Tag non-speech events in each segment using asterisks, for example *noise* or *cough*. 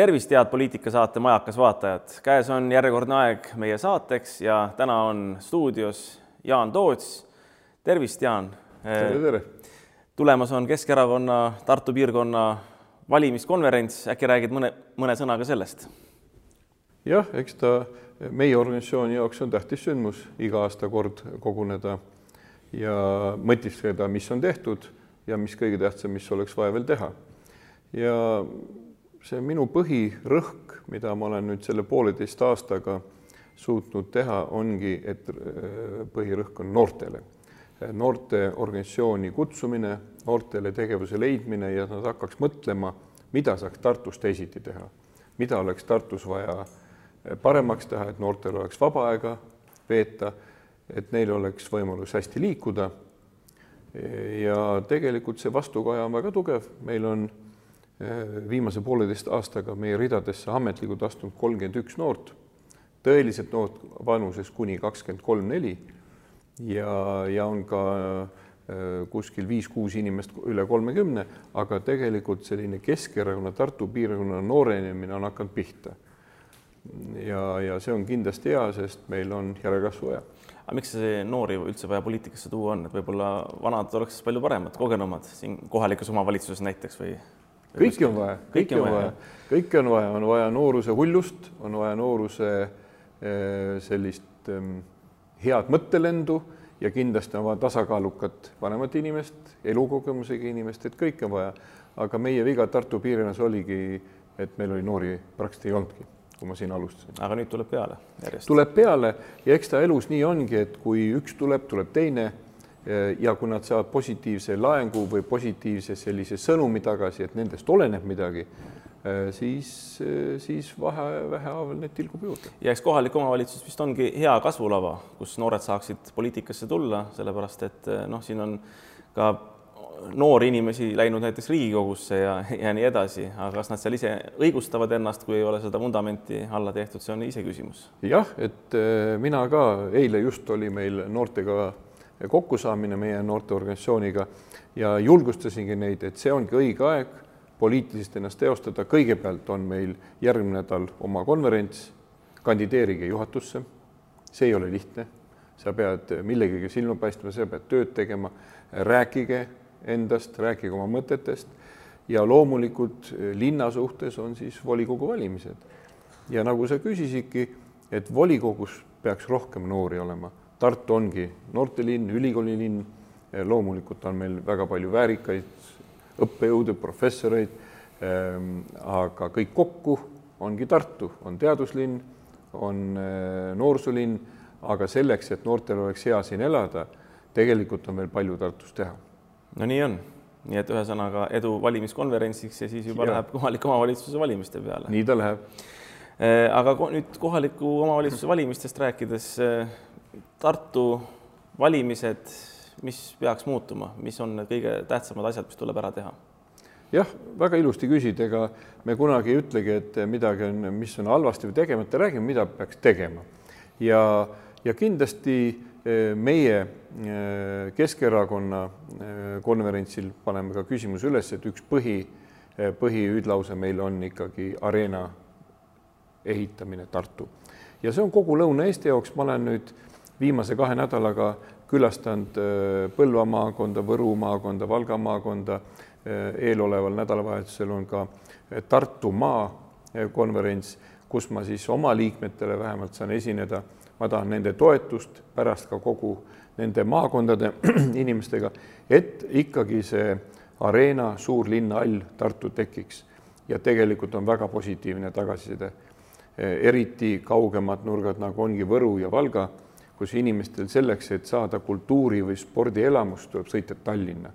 tervist, head poliitikasaate Majakas vaatajad, käes on järjekordne aeg meie saateks ja täna on stuudios Jaan Toots. tervist, Jaan. tere, tere. tulemas on Keskerakonna Tartu piirkonna valimiskonverents, äkki räägid mõne, mõne sõnaga sellest? jah, eks ta meie organisatsiooni jaoks on tähtis sündmus iga aasta kord koguneda ja mõtiskleda, mis on tehtud ja mis kõige tähtsam, mis oleks vaja veel teha. ja see minu põhirõhk, mida ma olen nüüd selle pooleteist aastaga suutnud teha, ongi, et äh, põhirõhk on noortele. noorte organisatsiooni kutsumine, noortele tegevuse leidmine ja nad hakkaks mõtlema, mida saaks Tartus teisiti teha, mida oleks Tartus vaja paremaks teha, et noortel oleks vaba aega veeta, et neil oleks võimalus hästi liikuda. ja tegelikult see vastukaja on väga tugev, meil on viimase pooleteist aastaga meie ridadesse ametlikult astunud kolmkümmend üks noort, tõeliselt noort vanuses kuni kakskümmend kolm, neli ja, ja on ka eh, kuskil viis-kuus inimest üle kolmekümne, aga tegelikult selline Keskerakonna Tartu piirkonna noorenemine on hakanud pihta ja, ja see on kindlasti hea, sest meil on järelkasvu vaja. aga miks see noori üldse vaja poliitikasse tuua on, et võib-olla vanad oleks palju paremad, kogenumad siin kohalikus omavalitsuses näiteks või? Kõiki on vaja, kõiki on vaja, kõike on vaja, on vaja nooruse hullust, on vaja nooruse eh, sellist ehm, head mõttelendu ja kindlasti on vaja tasakaalukat vanemat inimest, elukogemusega inimest, et kõike on vaja. aga meie viga Tartu piirkonnas oligi, et meil oli noori praktiliselt ei olnudki kui ma siin alustasin. aga nüüd tuleb peale järjest? tuleb peale ja eks ta elus nii ongi, et kui üks tuleb, tuleb teine. Ja kui nad saavad positiivse laengu või positiivse sellise sõnumi tagasi, et nendest oleneb midagi, siis, siis vahe, vähehaaval neid tilgub juurde. ja eks kohalik omavalitsus vist ongi hea kasvulava, kus noored saaksid poliitikasse tulla, sellepärast et noh, siin on ka noori inimesi läinud näiteks Riigikogusse ja, *laughs* ja nii edasi, aga kas nad seal ise õigustavad ennast, kui ei ole seda vundamenti alla tehtud, see on iseküsimus. jah, et äh, mina ka, eile just oli meil noortega kokkusaamine meie noorteorganisatsiooniga ja julgustasingi neid, et see ongi õige aeg poliitiliselt ennast teostada. kõigepealt on meil järgmine nädal oma konverents, kandideerige juhatusse. see ei ole lihtne, sa pead millegagi silma paistma, sa pead tööd tegema, rääkige endast, rääkige oma mõtetest ja loomulikult linna suhtes on siis volikogu valimised. ja nagu sa küsisidki, et volikogus peaks rohkem noori olema. Tartu ongi noortelinn, ülikoolilinn, loomulikult on meil väga palju väärikaid õppejõude, professoreid, ehm, aga kõik kokku ongi Tartu, on teaduslinn, on eh, noorsoolinn, aga selleks, et noortel oleks hea siin elada, tegelikult on veel palju Tartus teha no nii on, nii et ühesõnaga edu valimiskonverentsiks ja siis juba ja. läheb kohaliku omavalitsuse valimiste peale. nii ta läheb. Äh, aga nüüd kohaliku omavalitsuse valimistest rääkides, äh, Tartu valimised, mis peaks muutuma, mis on need kõige tähtsamad asjad, mis tuleb ära teha? jah, väga ilusti küsid, ega me kunagi ei ütlegi, et midagi on, mis on halvasti või tegemata, räägime, mida peaks tegema. ja, ja kindlasti meie Keskerakonna konverentsil paneme ka küsimuse üles, et üks põhi, põhihüüdlause meil on ikkagi areena ehitamine Tartu. ja see on kogu Lõuna-Eesti jaoks, ma olen nüüd viimase kahe nädalaga külastanud Põlva maakonda, Võru maakonda, Valga maakonda, eeloleval nädalavahetusel on ka Tartumaa konverents, kus ma siis oma liikmetele vähemalt saan esineda. Ma tahan nende toetust pärast ka kogu nende maakondade *clears throat* inimestega, et ikkagi see Areena suurlinna all Tartu tekiks. Ja tegelikult on väga positiivne tagasiside. eriti kaugemad nurgad, nagu ongi Võru ja Valga, kus inimestel selleks, et saada kultuuri või spordielamust, tuleb sõita Tallinna,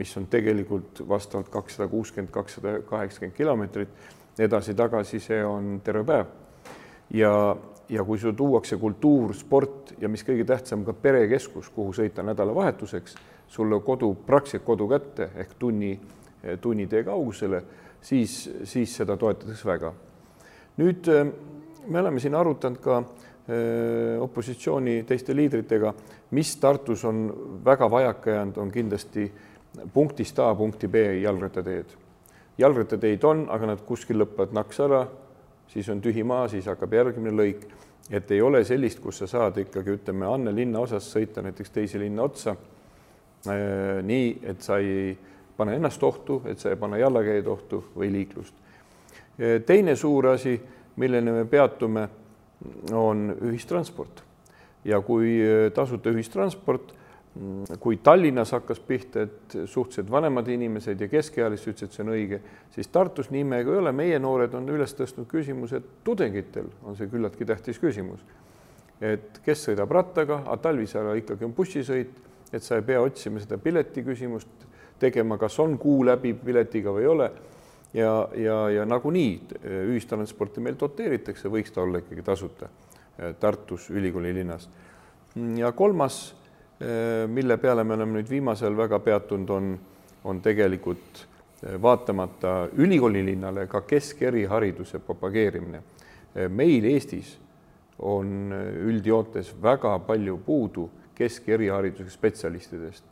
mis on tegelikult vastavalt kakssada kuuskümmend, kakssada kaheksakümmend kilomeetrit edasi-tagasi, see on terve päev. ja ja kui sul tuuakse kultuur, sport ja mis kõige tähtsam, ka perekeskus, kuhu sõita nädalavahetuseks, sulle kodu, praktiliselt kodu kätte ehk tunni, tunnitee kaugusele, siis, siis seda toetatakse väga. nüüd äh, me oleme siin arutanud ka äh, opositsiooni teiste liidritega, mis Tartus on väga vajaka jäänud, on kindlasti punktist A punkti B jalgrattateed. jalgrattateid on, aga nad kuskil lõpevad naks ära, siis on tühi maa, siis hakkab järgmine lõik, et ei ole sellist, kus sa saad ikkagi ütleme Anne linnaosas sõita näiteks teise linna otsa. nii et sa ei pane ennast ohtu, et sa ei pane jallakäijad ohtu või liiklust. teine suur asi, millele me peatume, on ühistransport ja kui tasuta ühistransport kui Tallinnas hakkas pihta, et suhteliselt vanemad inimesed ja keskealised ütlesid, et see on õige, siis Tartus nii me ei ole, meie noored on üles tõstnud küsimuse, tudengitel on see küllaltki tähtis küsimus. et kes sõidab rattaga, aga talvisajal ikkagi on bussisõit, et sa ei pea otsima seda pileti küsimust, tegema, kas on kuu läbi piletiga või ei ole. Ja, ja, ja nagunii ühistransporti meil doteeritakse, võiks ta olla ikkagi tasuta Tartus, ülikooli linnas. ja kolmas Äh, mille peale me oleme nüüd viimasel väga peatunud, on, on tegelikult vaatamata ülikoolilinnale ka keskerihariduse propageerimine. Meil Eestis on üldjoontes väga palju puudu keskerihariduse spetsialistidest,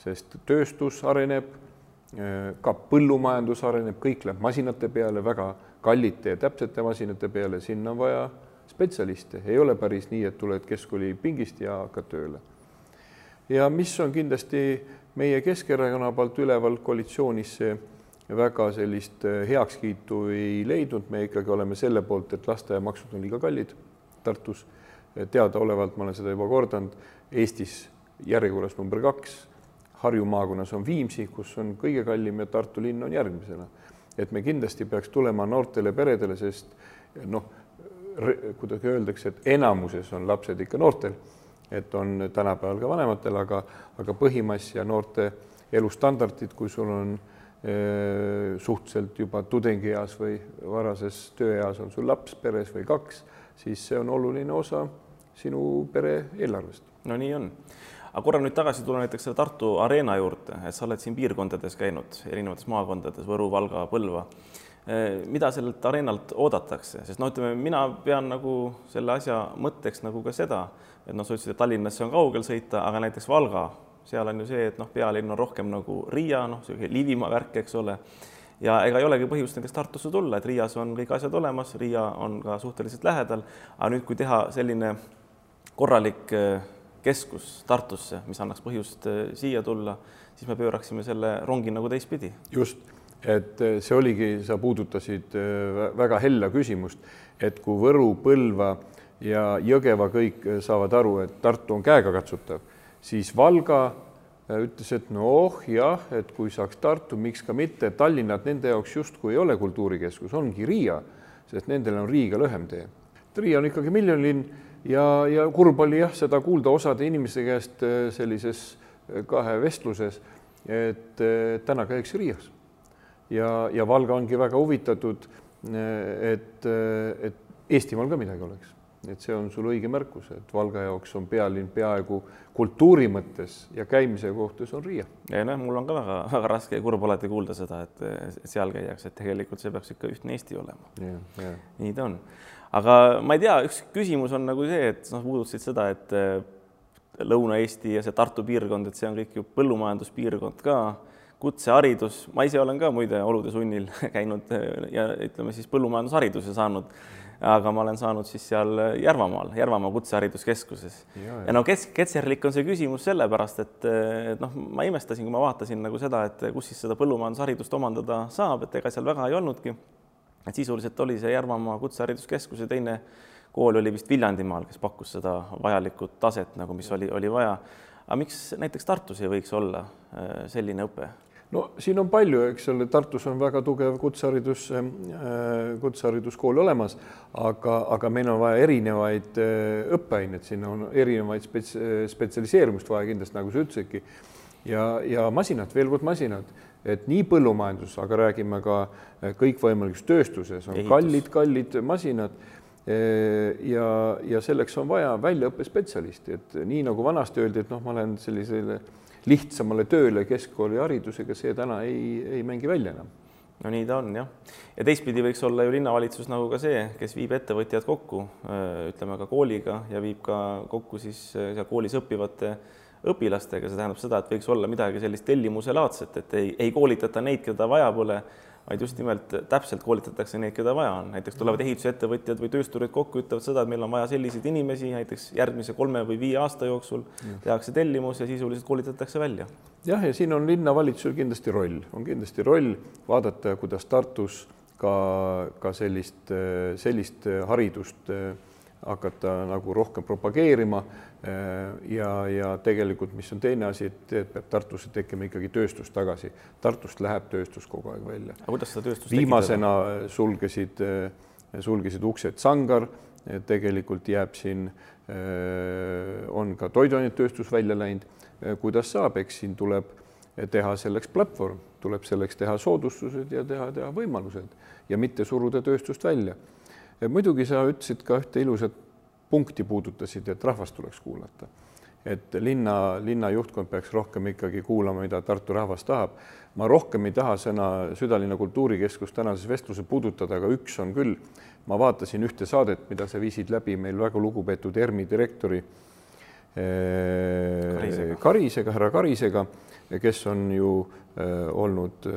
sest tööstus areneb, ka põllumajandus areneb, kõik läheb masinate peale, väga kallite ja täpsete masinate peale, sinna on vaja spetsialiste, ei ole päris nii, et tuled keskkooli pingist ja hakkad tööle. Ja mis on kindlasti meie Keskerakonna poolt üleval koalitsioonis see väga sellist äh, heakskiitu ei leidnud, me ikkagi oleme selle poolt, et lasteaiamaksud on liiga kallid Tartus. teadaolevalt, ma olen seda juba kordanud, Eestis järjekorras number kaks, Harju maakonnas on Viimsi, kus on kõige kallim ja Tartu linn on järgmisena. et me kindlasti peaks tulema noortele peredele, sest noh, kuidagi öeldakse, et enamuses on lapsed ikka noortel et on tänapäeval ka vanematel, aga, aga põhimass ja noorte elustandardid, kui sul on e, suhteliselt juba tudengieas või varases tööeas on sul laps peres või kaks, siis see on oluline osa sinu pere eelarvest. no nii on. Aga korra nüüd tagasi tulla näiteks selle Tartu Arena juurde, et sa oled siin piirkondades käinud, erinevates maakondades, Võru, Valga, Põlva. Mida sellelt areenalt oodatakse, sest no ütleme, mina pean nagu selle asja mõtteks nagu ka seda, et noh, sa ütlesid, et Tallinnasse on kaugel sõita, aga näiteks Valga, seal on ju see, et noh, pealinn on rohkem nagu Riia, noh, niisugune Liivimaa värk, eks ole. ja ega ei olegi põhjust näiteks Tartusse tulla, et Riias on kõik asjad olemas, Riia on ka suhteliselt lähedal, aga nüüd, kui teha selline korralik äh, keskus Tartusse, mis annaks põhjust äh, siia tulla, siis me pööraksime selle rongi nagu teistpidi. just, et äh, see oligi, sa puudutasid väga hella küsimust, et kui Võru, Põlva ja Jõgeva kõik äh, saavad aru, et Tartu on käegakatsutav, siis Valga äh, ütles, et noh, jah, et kui saaks Tartu, miks ka mitte, Tallinnat nende jaoks justkui ei ole kultuurikeskus, ongi Riia, sest nendel on Riiga lühem tee. Riia on ikkagi miljonilinn ja, ja kurb oli jah, seda kuulda osade inimeste käest äh, sellises kahe vestluses, et täna käiakse Riias. ja, ja Valga ongi väga huvitatud, et, et Eestimaal ka midagi oleks et see on sul õige märkus, et Valga jaoks on pealinn peaaegu kultuuri mõttes ja käimise kohta see on Riia. ja noh, mul on ka väga-väga raske ja kurb alati kuulda seda, et seal käiakse, et tegelikult see peaks ikka ühtne Eesti olema. nii ta on. Aga ma ei tea, üks küsimus on nagu see, et noh, puudutasid seda, et eh, Lõuna-Eesti ja see Tartu piirkond, et see on kõik ju põllumajanduspiirkond ka kutseharidus, ma ise olen ka muide olude sunnil *laughs* käinud eh, ja ütleme siis põllumajandushariduse saanud aga ma olen saanud siis seal Järvamaal, Järvamaa Kutsehariduskeskuses. ja, ja no kes, ketserlik on see küsimus sellepärast, et, et noh, ma imestasin, kui ma vaatasin nagu seda, et kus siis seda põllumajandusharidust omandada saab, et ega seal väga ei olnudki. Et sisuliselt oli see Järvamaa Kutsehariduskeskuse teine kool oli vist Viljandimaal, kes pakkus seda vajalikku taset nagu, mis oli, oli vaja. aga miks näiteks Tartus ei võiks olla äh, selline õpe? no siin on palju, eks ole, Tartus on väga tugev kutseharidus, äh, kutsehariduskool olemas, aga, aga meil on vaja erinevaid äh, õppeaineid, siin on erinevaid spets-, spetsialiseerumist vaja kindlasti, nagu sa ütlesidki. ja, ja masinad, veel kord masinad, et nii põllumajandus, aga räägime ka äh, kõikvõimalikus tööstuses on kallid-kallid masinad ja, ja selleks on vaja väljaõppespetsialisti, et nii nagu vanasti öeldi, et noh, ma olen sellisele lihtsamale tööle keskkooliharidusega, see täna ei, ei mängi välja enam. no nii ta on jah, ja teistpidi võiks olla ju linnavalitsus nagu ka see, kes viib ettevõtjad kokku, ütleme ka kooliga ja viib ka kokku siis seal koolis õppivate õpilastega, see tähendab seda, et võiks olla midagi sellist tellimuselaadset, et ei, ei koolitata neid, keda vaja pole, vaid just nimelt täpselt koolitatakse neid, keda vaja on, näiteks tulevad ehitusettevõtjad või töösturid kokku, ütlevad seda, et meil on vaja selliseid inimesi näiteks järgmise kolme või viie aasta jooksul tehakse tellimus ja sisuliselt koolitatakse välja. jah, ja siin on linnavalitsusel kindlasti roll, on kindlasti roll vaadata, kuidas Tartus ka, ka sellist, sellist haridust hakata nagu rohkem propageerima ja, ja tegelikult, mis on teine asi, et peab Tartusse tekkima ikkagi tööstus tagasi. Tartust läheb tööstus kogu aeg välja. aga kuidas seda tööstust viimasena tekitada? sulgesid, sulgesid uksed Sangar, tegelikult jääb siin, on ka toiduainetööstus välja läinud. kuidas saab, eks siin tuleb teha selleks platvorm, tuleb selleks teha soodustused ja teha, teha võimalused ja mitte suruda tööstust välja. Muidugi sa ütlesid ka ühte ilusat punkti puudutasid, et rahvast tuleks kuulata. et linna, linna juhtkond peaks rohkem ikkagi kuulama, mida Tartu rahvas tahab. ma rohkem ei taha sõna südalinna kultuurikeskus tänases vestluses puudutada, aga üks on küll, ma vaatasin ühte saadet, mida sa viisid läbi meil väga lugupeetud ERMi direktori eh, Karisega, Karisega, härra Karisega, kes on ju äh, olnud äh,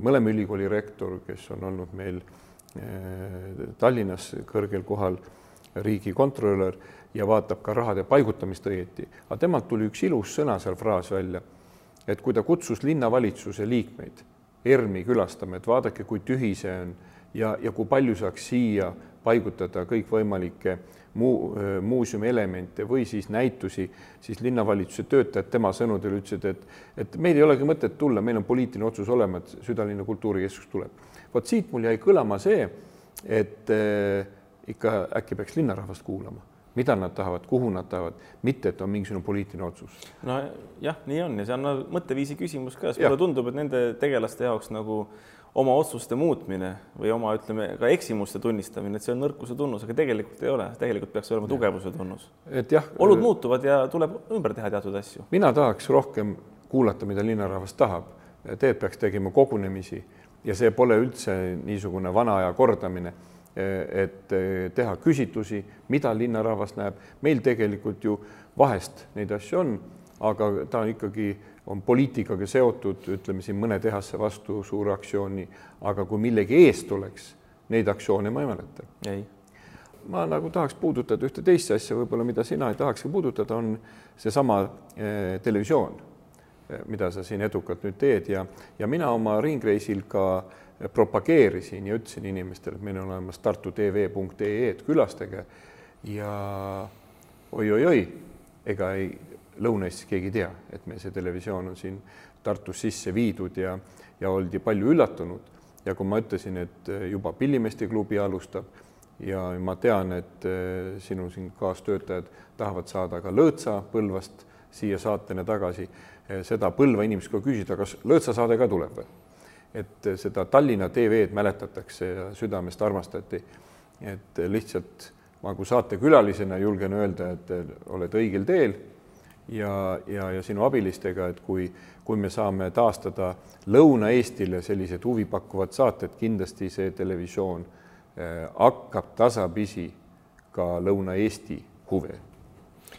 mõlema ülikooli rektor, kes on olnud meil äh, Tallinnas kõrgel kohal riigikontrolör ja vaatab ka rahade paigutamist õieti. aga temalt tuli üks ilus sõna seal fraas välja, et kui ta kutsus linnavalitsuse liikmeid ERM-i külastama, et vaadake, kui tühi see on ja, ja kui palju saaks siia paigutada kõikvõimalikke muu, muuseumi elemente või siis näitusi, siis linnavalitsuse töötajad tema sõnudel ütlesid, et, et meil ei olegi mõtet tulla, meil on poliitiline otsus olemas, südalinna kultuurikeskus tuleb. Vot siit mul jäi kõlama see, et äh, ikka äkki peaks linnarahvast kuulama, mida nad tahavad, kuhu nad tahavad, mitte et on mingisugune poliitiline otsus. nojah, nii on ja see on mõtteviisi küsimus ka, sest mulle tundub, et nende tegelaste jaoks nagu oma otsuste muutmine või oma, ütleme ka eksimuste tunnistamine, et see on nõrkuse tunnus, aga tegelikult ei ole, tegelikult peaks olema tugevuse tunnus. et jah, olud muutuvad ja tuleb ümber teha teatud asju. mina tahaks rohkem kuulata, mida linnarahvas tahab. Teed peaks tegema kogunemisi ja see pole üldse niisugune vana aja kordamine et teha küsitlusi, mida linnarahvas näeb. meil tegelikult ju vahest neid asju on, aga ta ikkagi on poliitikaga seotud, ütleme siin mõne tehase vastu suure aktsiooni, aga kui millegi eest oleks, neid aktsioone ma ei mäleta. ei. ma nagu tahaks puudutada ühte teist asja, võib-olla mida sina ei tahakski puudutada, on seesama eh, televisioon, mida sa siin edukalt nüüd teed ja, ja mina oma ringreisil ka äh, propageerisin ja ütlesin inimestele, et meil on olemas tartutv.ee-d, külastage ja oi-oi-oi, ega ei, Lõuna-Eestis keegi ei tea, et meil see televisioon on siin Tartus sisse viidud ja, ja oldi palju üllatunud. ja kui ma ütlesin, et juba Pillimeeste klubi alustab ja ma tean, et eh, sinu siin kaastöötajad tahavad saada ka Lõõtsa Põlvast siia saatena tagasi, eh, seda Põlva inimesed ka küsida, kas Lõõtsa saade ka tuleb või? et seda Tallinna TV-d mäletatakse ja südamest armastati. et lihtsalt ma kui saatekülalisena julgen öelda, et oled õigel teel ja, ja, ja sinu abilistega, et kui, kui me saame taastada Lõuna-Eestile sellised huvipakkuvad saated, kindlasti see televisioon eh, hakkab tasapisi ka Lõuna-Eesti huve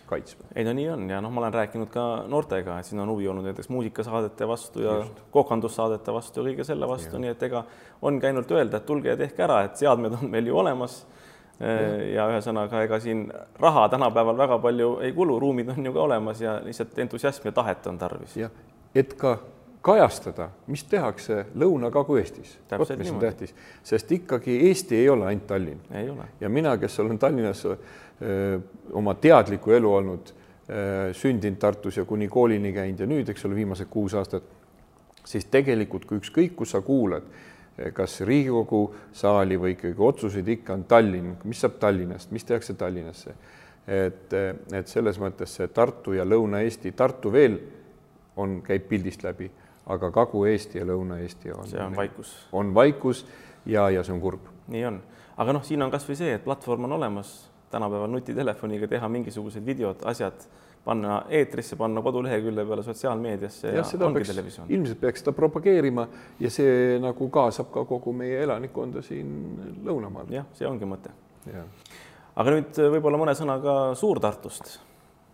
kaitsma. ei no nii on ja noh, ma olen rääkinud ka noortega, et siin on huvi olnud näiteks muusikasaadete vastu ja kokandussaadete vastu ja kõige selle vastu, nii et ega ongi ainult öelda, et tulge ja tehke ära, et seadmed on meil ju olemas. ja ühesõnaga, ega siin raha tänapäeval väga palju ei kulu, ruumid on ju ka olemas ja lihtsalt entusiasmi ja tahet on tarvis. jah, et ka kajastada, mis tehakse Lõuna-Kagu-Eestis. vot mis on tähtis, sest ikkagi Eesti ei ole ainult Tallinn. ja mina, kes olen Tallinnas oma teadlikku elu olnud, sündinud Tartus ja kuni koolini käinud ja nüüd, eks ole, viimased kuus aastat, siis tegelikult, kui ükskõik, kus sa kuulad, kas Riigikogu saali või ikkagi otsuseid ikka on Tallinn, mis saab Tallinnast, mis tehakse Tallinnasse. et, et selles mõttes see Tartu ja Lõuna-Eesti, Tartu veel on, käib pildist läbi, aga Kagu-Eesti ja Lõuna-Eesti on. see on vaikus. on vaikus ja, ja see on kurb. nii on, aga noh, siin on kasvõi see, et platvorm on olemas tänapäeval nutitelefoniga teha mingisugused videod, asjad, panna eetrisse, panna kodulehekülje peale sotsiaalmeediasse ja, ja ongi televisioon. ilmselt peaks seda propageerima ja see nagu kaasab ka kogu meie elanikkonda siin lõunamaal. jah, see ongi mõte. aga nüüd võib-olla mõne sõnaga Suur-Tartust.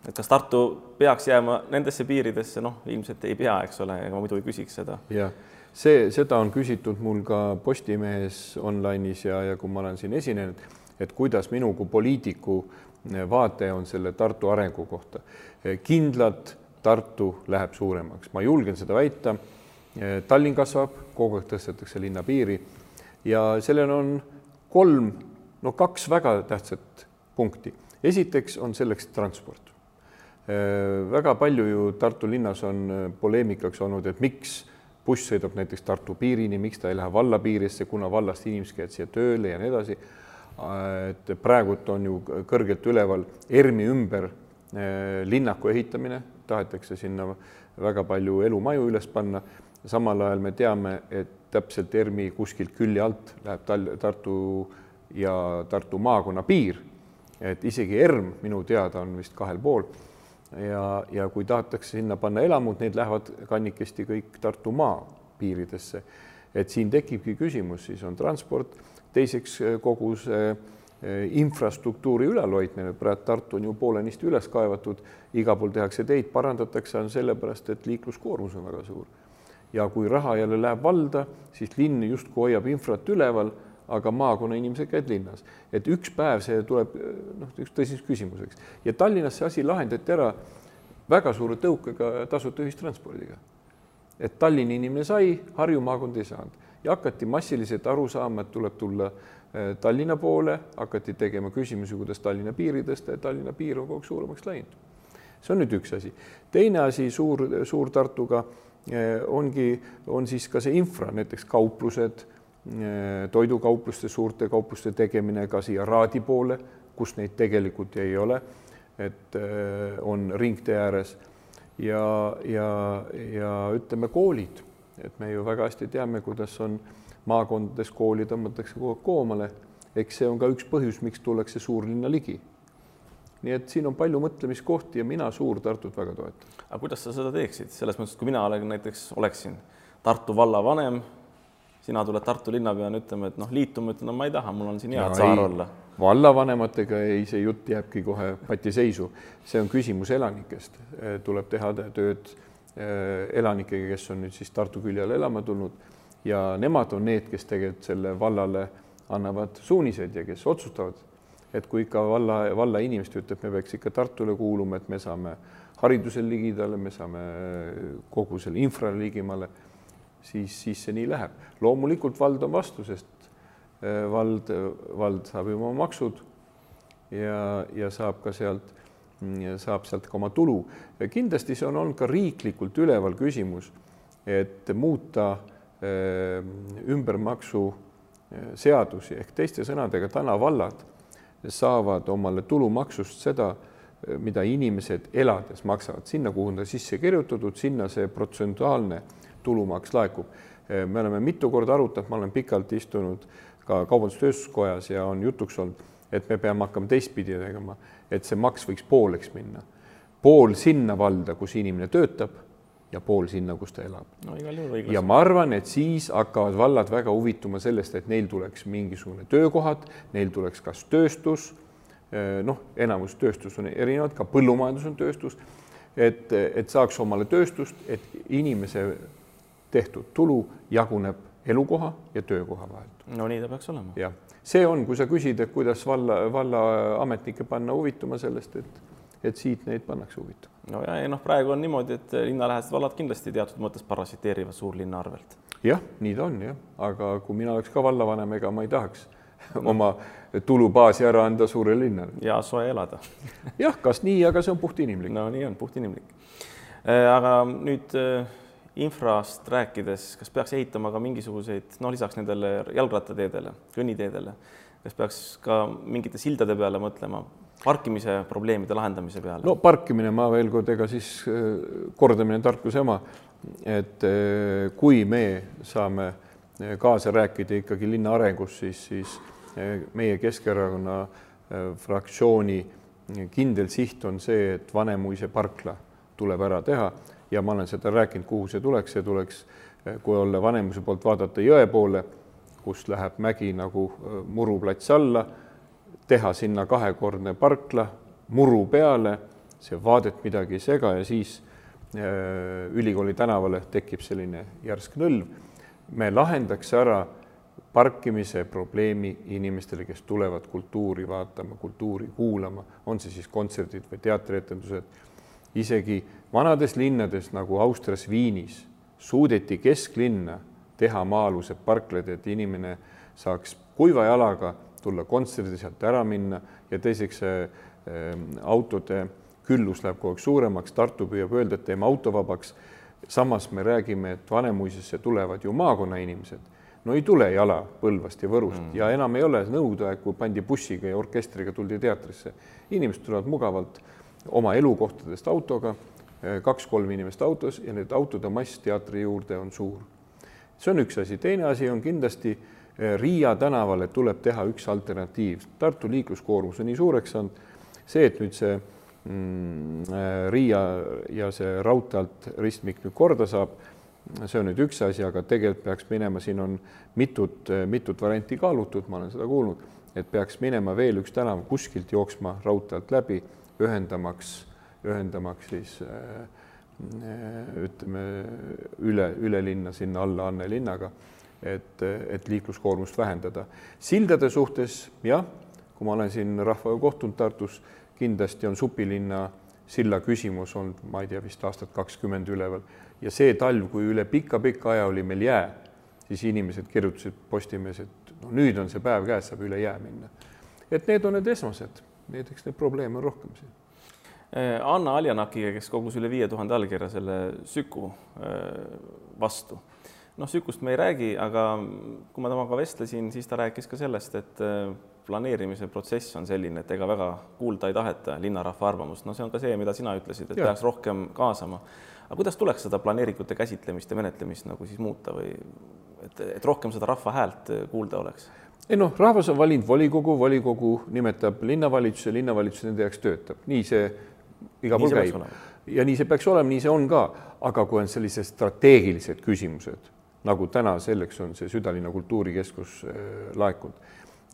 Et kas Tartu peaks jääma nendesse piiridesse, noh, ilmselt ei pea, eks ole, ega ma muidu ei küsiks seda. jah, see, seda on küsitud mul ka Postimehes online'is ja, ja kui ma olen siin esinenud, et kuidas minu kui poliitiku vaade on selle Tartu arengu kohta. kindlalt Tartu läheb suuremaks, ma julgen seda väita. Tallinn kasvab, kogu aeg tõstetakse linna piiri ja sellel on kolm, no kaks väga tähtsat punkti. esiteks on selleks transport. Väga palju ju Tartu linnas on poleemikaks olnud, et miks buss sõidab näiteks Tartu piirini, miks ta ei lähe valla piirisse, kuna vallast inimesed käivad siia tööle ja nii edasi. et praegult on ju kõrgelt üleval ERMi ümber linnaku ehitamine, tahetakse sinna väga palju elumaju üles panna. samal ajal me teame, et täpselt ERMi kuskilt külje alt läheb Tal-, Tartu ja Tartu maakonna piir. et isegi ERM minu teada on vist kahel pool ja, ja kui tahetakse sinna panna elamud, need lähevad kannikesti kõik Tartu maa piiridesse. et siin tekibki küsimus, siis on transport, teiseks kogu see infrastruktuuri ülalhoidmine, praegu Tartu on ju poolenisti üles kaevatud, igal pool tehakse teid, parandatakse, on sellepärast, et liikluskoormus on väga suur. ja kui raha jälle läheb valda, siis linn justkui hoiab infrat üleval, aga maakonna inimesed käivad linnas. et üks päev see tuleb noh, üks tõsiseks küsimuseks ja Tallinnas see asi lahendati ära väga suure tõukega tasuta ühistranspordiga. et Tallinna inimene sai, Harju maakond ei saanud ja hakati massiliselt aru saama, et tuleb tulla Tallinna poole, hakati tegema küsimusi, kuidas Tallinna piiri tõsta ja Tallinna piir on kogu aeg suuremaks läinud. see on nüüd üks asi. teine asi suur, Suur-Tartuga ongi, on siis ka see infra, näiteks kauplused, toidukaupluste, suurte kaupluste tegemine ka siia Raadi poole, kus neid tegelikult ei ole. et on ringtee ääres ja, ja, ja ütleme, koolid, et me ju väga hästi teame, kuidas on maakondades kooli tõmmatakse kogu aeg koomale. eks see on ka üks põhjus, miks tullakse suurlinna ligi. nii et siin on palju mõtlemiskohti ja mina Suur-Tartut väga toetan. aga kuidas sa seda teeksid, selles mõttes, kui mina olen näiteks, oleksin Tartu vallavanem, sina tuled Tartu linnapeana ütlema, et noh, liituma, ütlen, no ma ei taha, mul on siin hea saar olla. vallavanematega ei, see jutt jääbki kohe patiseisu, see on küsimus elanikest, tuleb teha tööd elanikega, kes on nüüd siis Tartu külje all elama tulnud. Ja nemad on need, kes tegelikult selle vallale annavad suuniseid ja kes otsustavad, et kui ikka valla, valla inimesed ütleb, me peaks ikka Tartule kuuluma, et me saame haridusel ligidale, me saame kogu selle infrale ligimale, siis, siis see nii läheb. loomulikult vald on vastu, sest eh, vald, vald saab ju oma maksud ja, ja saab ka sealt, saab sealt ka oma tulu. kindlasti see on olnud ka riiklikult üleval küsimus, et muuta Ehm, ümbermaksu eh, seadusi ehk teiste sõnadega täna vallad saavad omale tulumaksust seda, mida inimesed elades maksavad, sinna, kuhu on ta sisse kirjutatud, sinna see protsentuaalne tulumaks laekub. Eh, me oleme mitu korda arutanud, ma olen pikalt istunud ka Kaubandus-Tööstuskojas ja on jutuks olnud, et me peame hakkama teistpidi tegema, et see maks võiks pooleks minna. pool sinna valda, kus inimene töötab ja pool sinna, kus ta elab. no ja ma arvan, et siis hakkavad vallad väga huvituma sellest, et neil tuleks mingisugune töökohad, neil tuleks kas tööstus, eh, noh, enamus tööstus on erinevad, ka põllumajandus on tööstus, et, et saaks omale tööstust, et inimese tehtud tulu jaguneb elukoha ja töökoha vahelt. no nii ta peaks olema. jah, see on, kui sa küsid, et kuidas valla, vallaametnikke panna huvituma sellest, et et siit neid pannakse huvitama. no ja, ja noh, praegu on niimoodi, et linnalähedased vallad kindlasti teatud mõttes parasiteerivad suurlinna arvelt. jah, nii ta on jah, aga kui mina oleks ka vallavanem, ega ma ei tahaks *laughs* no. oma tulubaasi ära anda suurele linnale. ja soe elada jah, kas nii, aga see on puhtinimlik. no nii on, puhtinimlik. Äh, aga nüüd äh, infrast rääkides, kas peaks ehitama ka mingisuguseid, no lisaks nendele jalgrattateedele, kõnniteedele, kas peaks ka mingite sildade peale mõtlema, parkimise probleemide lahendamise peale? no parkimine, ma veel kord, ega siis äh, kordamine tarkuse ema, et äh, kui me saame äh, kaasa rääkida ikkagi linna arengus, siis, siis meie Keskerakonna fraktsiooni kindel siht on see, et Vanemuise parkla tuleb ära teha ja ma olen seda rääkinud, kuhu see tuleks, see tuleks, kui olla Vanemuise poolt vaadata jõe poole, kust läheb mägi nagu muruplats alla teha sinna kahekordne parkla muru peale, see vaadet midagi ei sega ja siis äh, ülikooli tänavale tekib selline järsk nõlv. me lahendaks ära parkimise probleemi inimestele, kes tulevad kultuuri vaatama, kultuuri kuulama, on see siis kontserdid või teatrietendused. isegi vanades linnades nagu Austrias Viinis suudeti kesklinna teha maa-alused parklad, et inimene saaks kuiva jalaga tulla kontserdi sealt ära minna ja teiseks äh, autode küllus läheb kogu aeg suuremaks, Tartu püüab öelda, et teeme autovabaks. samas me räägime, et Vanemuisesse tulevad ju maakonna inimesed no ei tule jala Põlvast ja Võrust mm. ja enam ei ole nõudeaeg, kui pandi bussiga ja orkestriga tuldi teatrisse. inimesed tulevad mugavalt oma elukohtadest autoga, kaks-kolm inimest autos ja need autode mass teatri juurde on suur. see on üks asi, teine asi on kindlasti eh, Riia tänavale tuleb teha üks alternatiiv. Tartu liikluskoormus on nii suureks saanud, see, et nüüd see mm, eh, Riia ja see raudtee alt ristmik nüüd korda saab see on nüüd üks asi, aga tegelikult peaks minema, siin on mitut, mitut varianti kaalutud, ma olen seda kuulnud, et peaks minema veel üks tänav kuskilt jooksma raudtee alt läbi, ühendamaks, ühendamaks siis äh, ütleme üle, üle linna sinna alla Anne linnaga, et, et liikluskoormust vähendada. sildade suhtes jah, kui ma olen siin rahvaga kohtunud Tartus, kindlasti on supilinna silla küsimus olnud, ma ei tea, vist aastat kakskümmend üleval ja see talv, kui üle pika-pika aja oli meil jää, siis inimesed kirjutasid Postimehes, et no nüüd on see päev käes, saab üle jää minna. et need on need esmased, need, eks neid probleeme on rohkem siin. Äh, Anna Aljanakiga, kes kogus üle viie tuhande allkirja selle Süku äh, vastu. noh, Sükust me ei räägi, aga kui ma temaga vestlesin, siis ta rääkis ka sellest, et äh, planeerimise protsess on selline, et ega väga kuulda ei taheta linnarahva arvamust, no see on ka see, mida sina ütlesid, et peaks rohkem kaasama aga kuidas tuleks seda planeeringute käsitlemist ja menetlemist nagu siis muuta või et, et rohkem seda rahva häält kuulda oleks? ei noh, rahvas on valinud volikogu, volikogu nimetab linnavalitsuse, linnavalitsus nende jaoks töötab, nii see igal pool käib. ja nii see peaks olema, nii see on ka, aga kui on sellised strateegilised küsimused, nagu täna selleks on see südalinna kultuurikeskus äh, laekunud,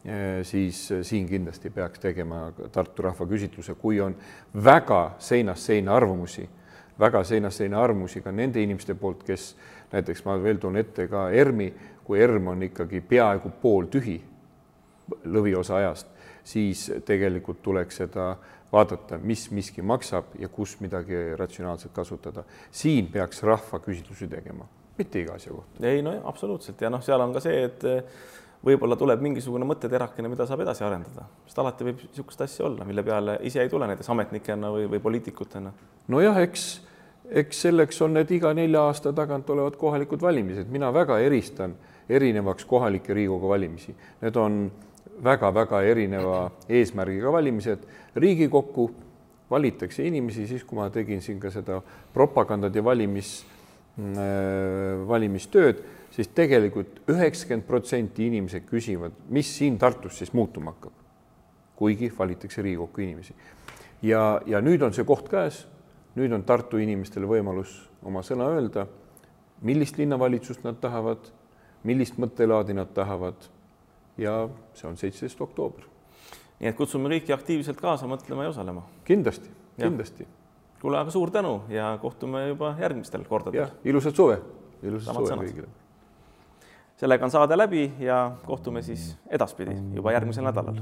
äh, siis äh, siin kindlasti peaks tegema Tartu rahva küsitluse, kui on väga seinast seina arvamusi väga seinast seina armusi ka nende inimeste poolt, kes näiteks ma veel toon ette ka ERM-i, kui ERM on ikkagi peaaegu pooltühi lõviosa ajast, siis tegelikult tuleks seda vaadata, mis miski maksab ja kus midagi ratsionaalselt kasutada. siin peaks rahvaküsitlusi tegema, mitte iga asja kohta. ei no absoluutselt ja noh, seal on ka see, et võib-olla tuleb mingisugune mõtteterakene, mida saab edasi arendada, sest alati võib niisugust asja olla, mille peale ise ei tule näiteks ametnikena või, või poliitikutena. nojah, eks eks selleks on need iga nelja aasta tagant olevad kohalikud valimised, mina väga eristan erinevaks kohalikke Riigikogu valimisi. Need on väga-väga erineva eesmärgiga valimised. riigikokku valitakse inimesi, siis kui ma tegin siin ka seda propagandat ja valimis äh,, valimistööd, siis tegelikult üheksakümmend protsenti inimesed küsivad, mis siin Tartus siis muutuma hakkab. kuigi valitakse Riigikokku inimesi. ja, ja nüüd on see koht käes nüüd on Tartu inimestele võimalus oma sõna öelda, millist linnavalitsust nad tahavad, millist mõttelaadi nad tahavad ja see on seitseteist oktoober. nii et kutsume kõiki aktiivselt kaasa mõtlema ja osalema. kindlasti, kindlasti. kuule, aga suur tänu ja kohtume juba järgmistel kordadel. ilusat suve, ilusat Samad suve kõigile. sellega on saade läbi ja kohtume siis edaspidi juba järgmisel nädalal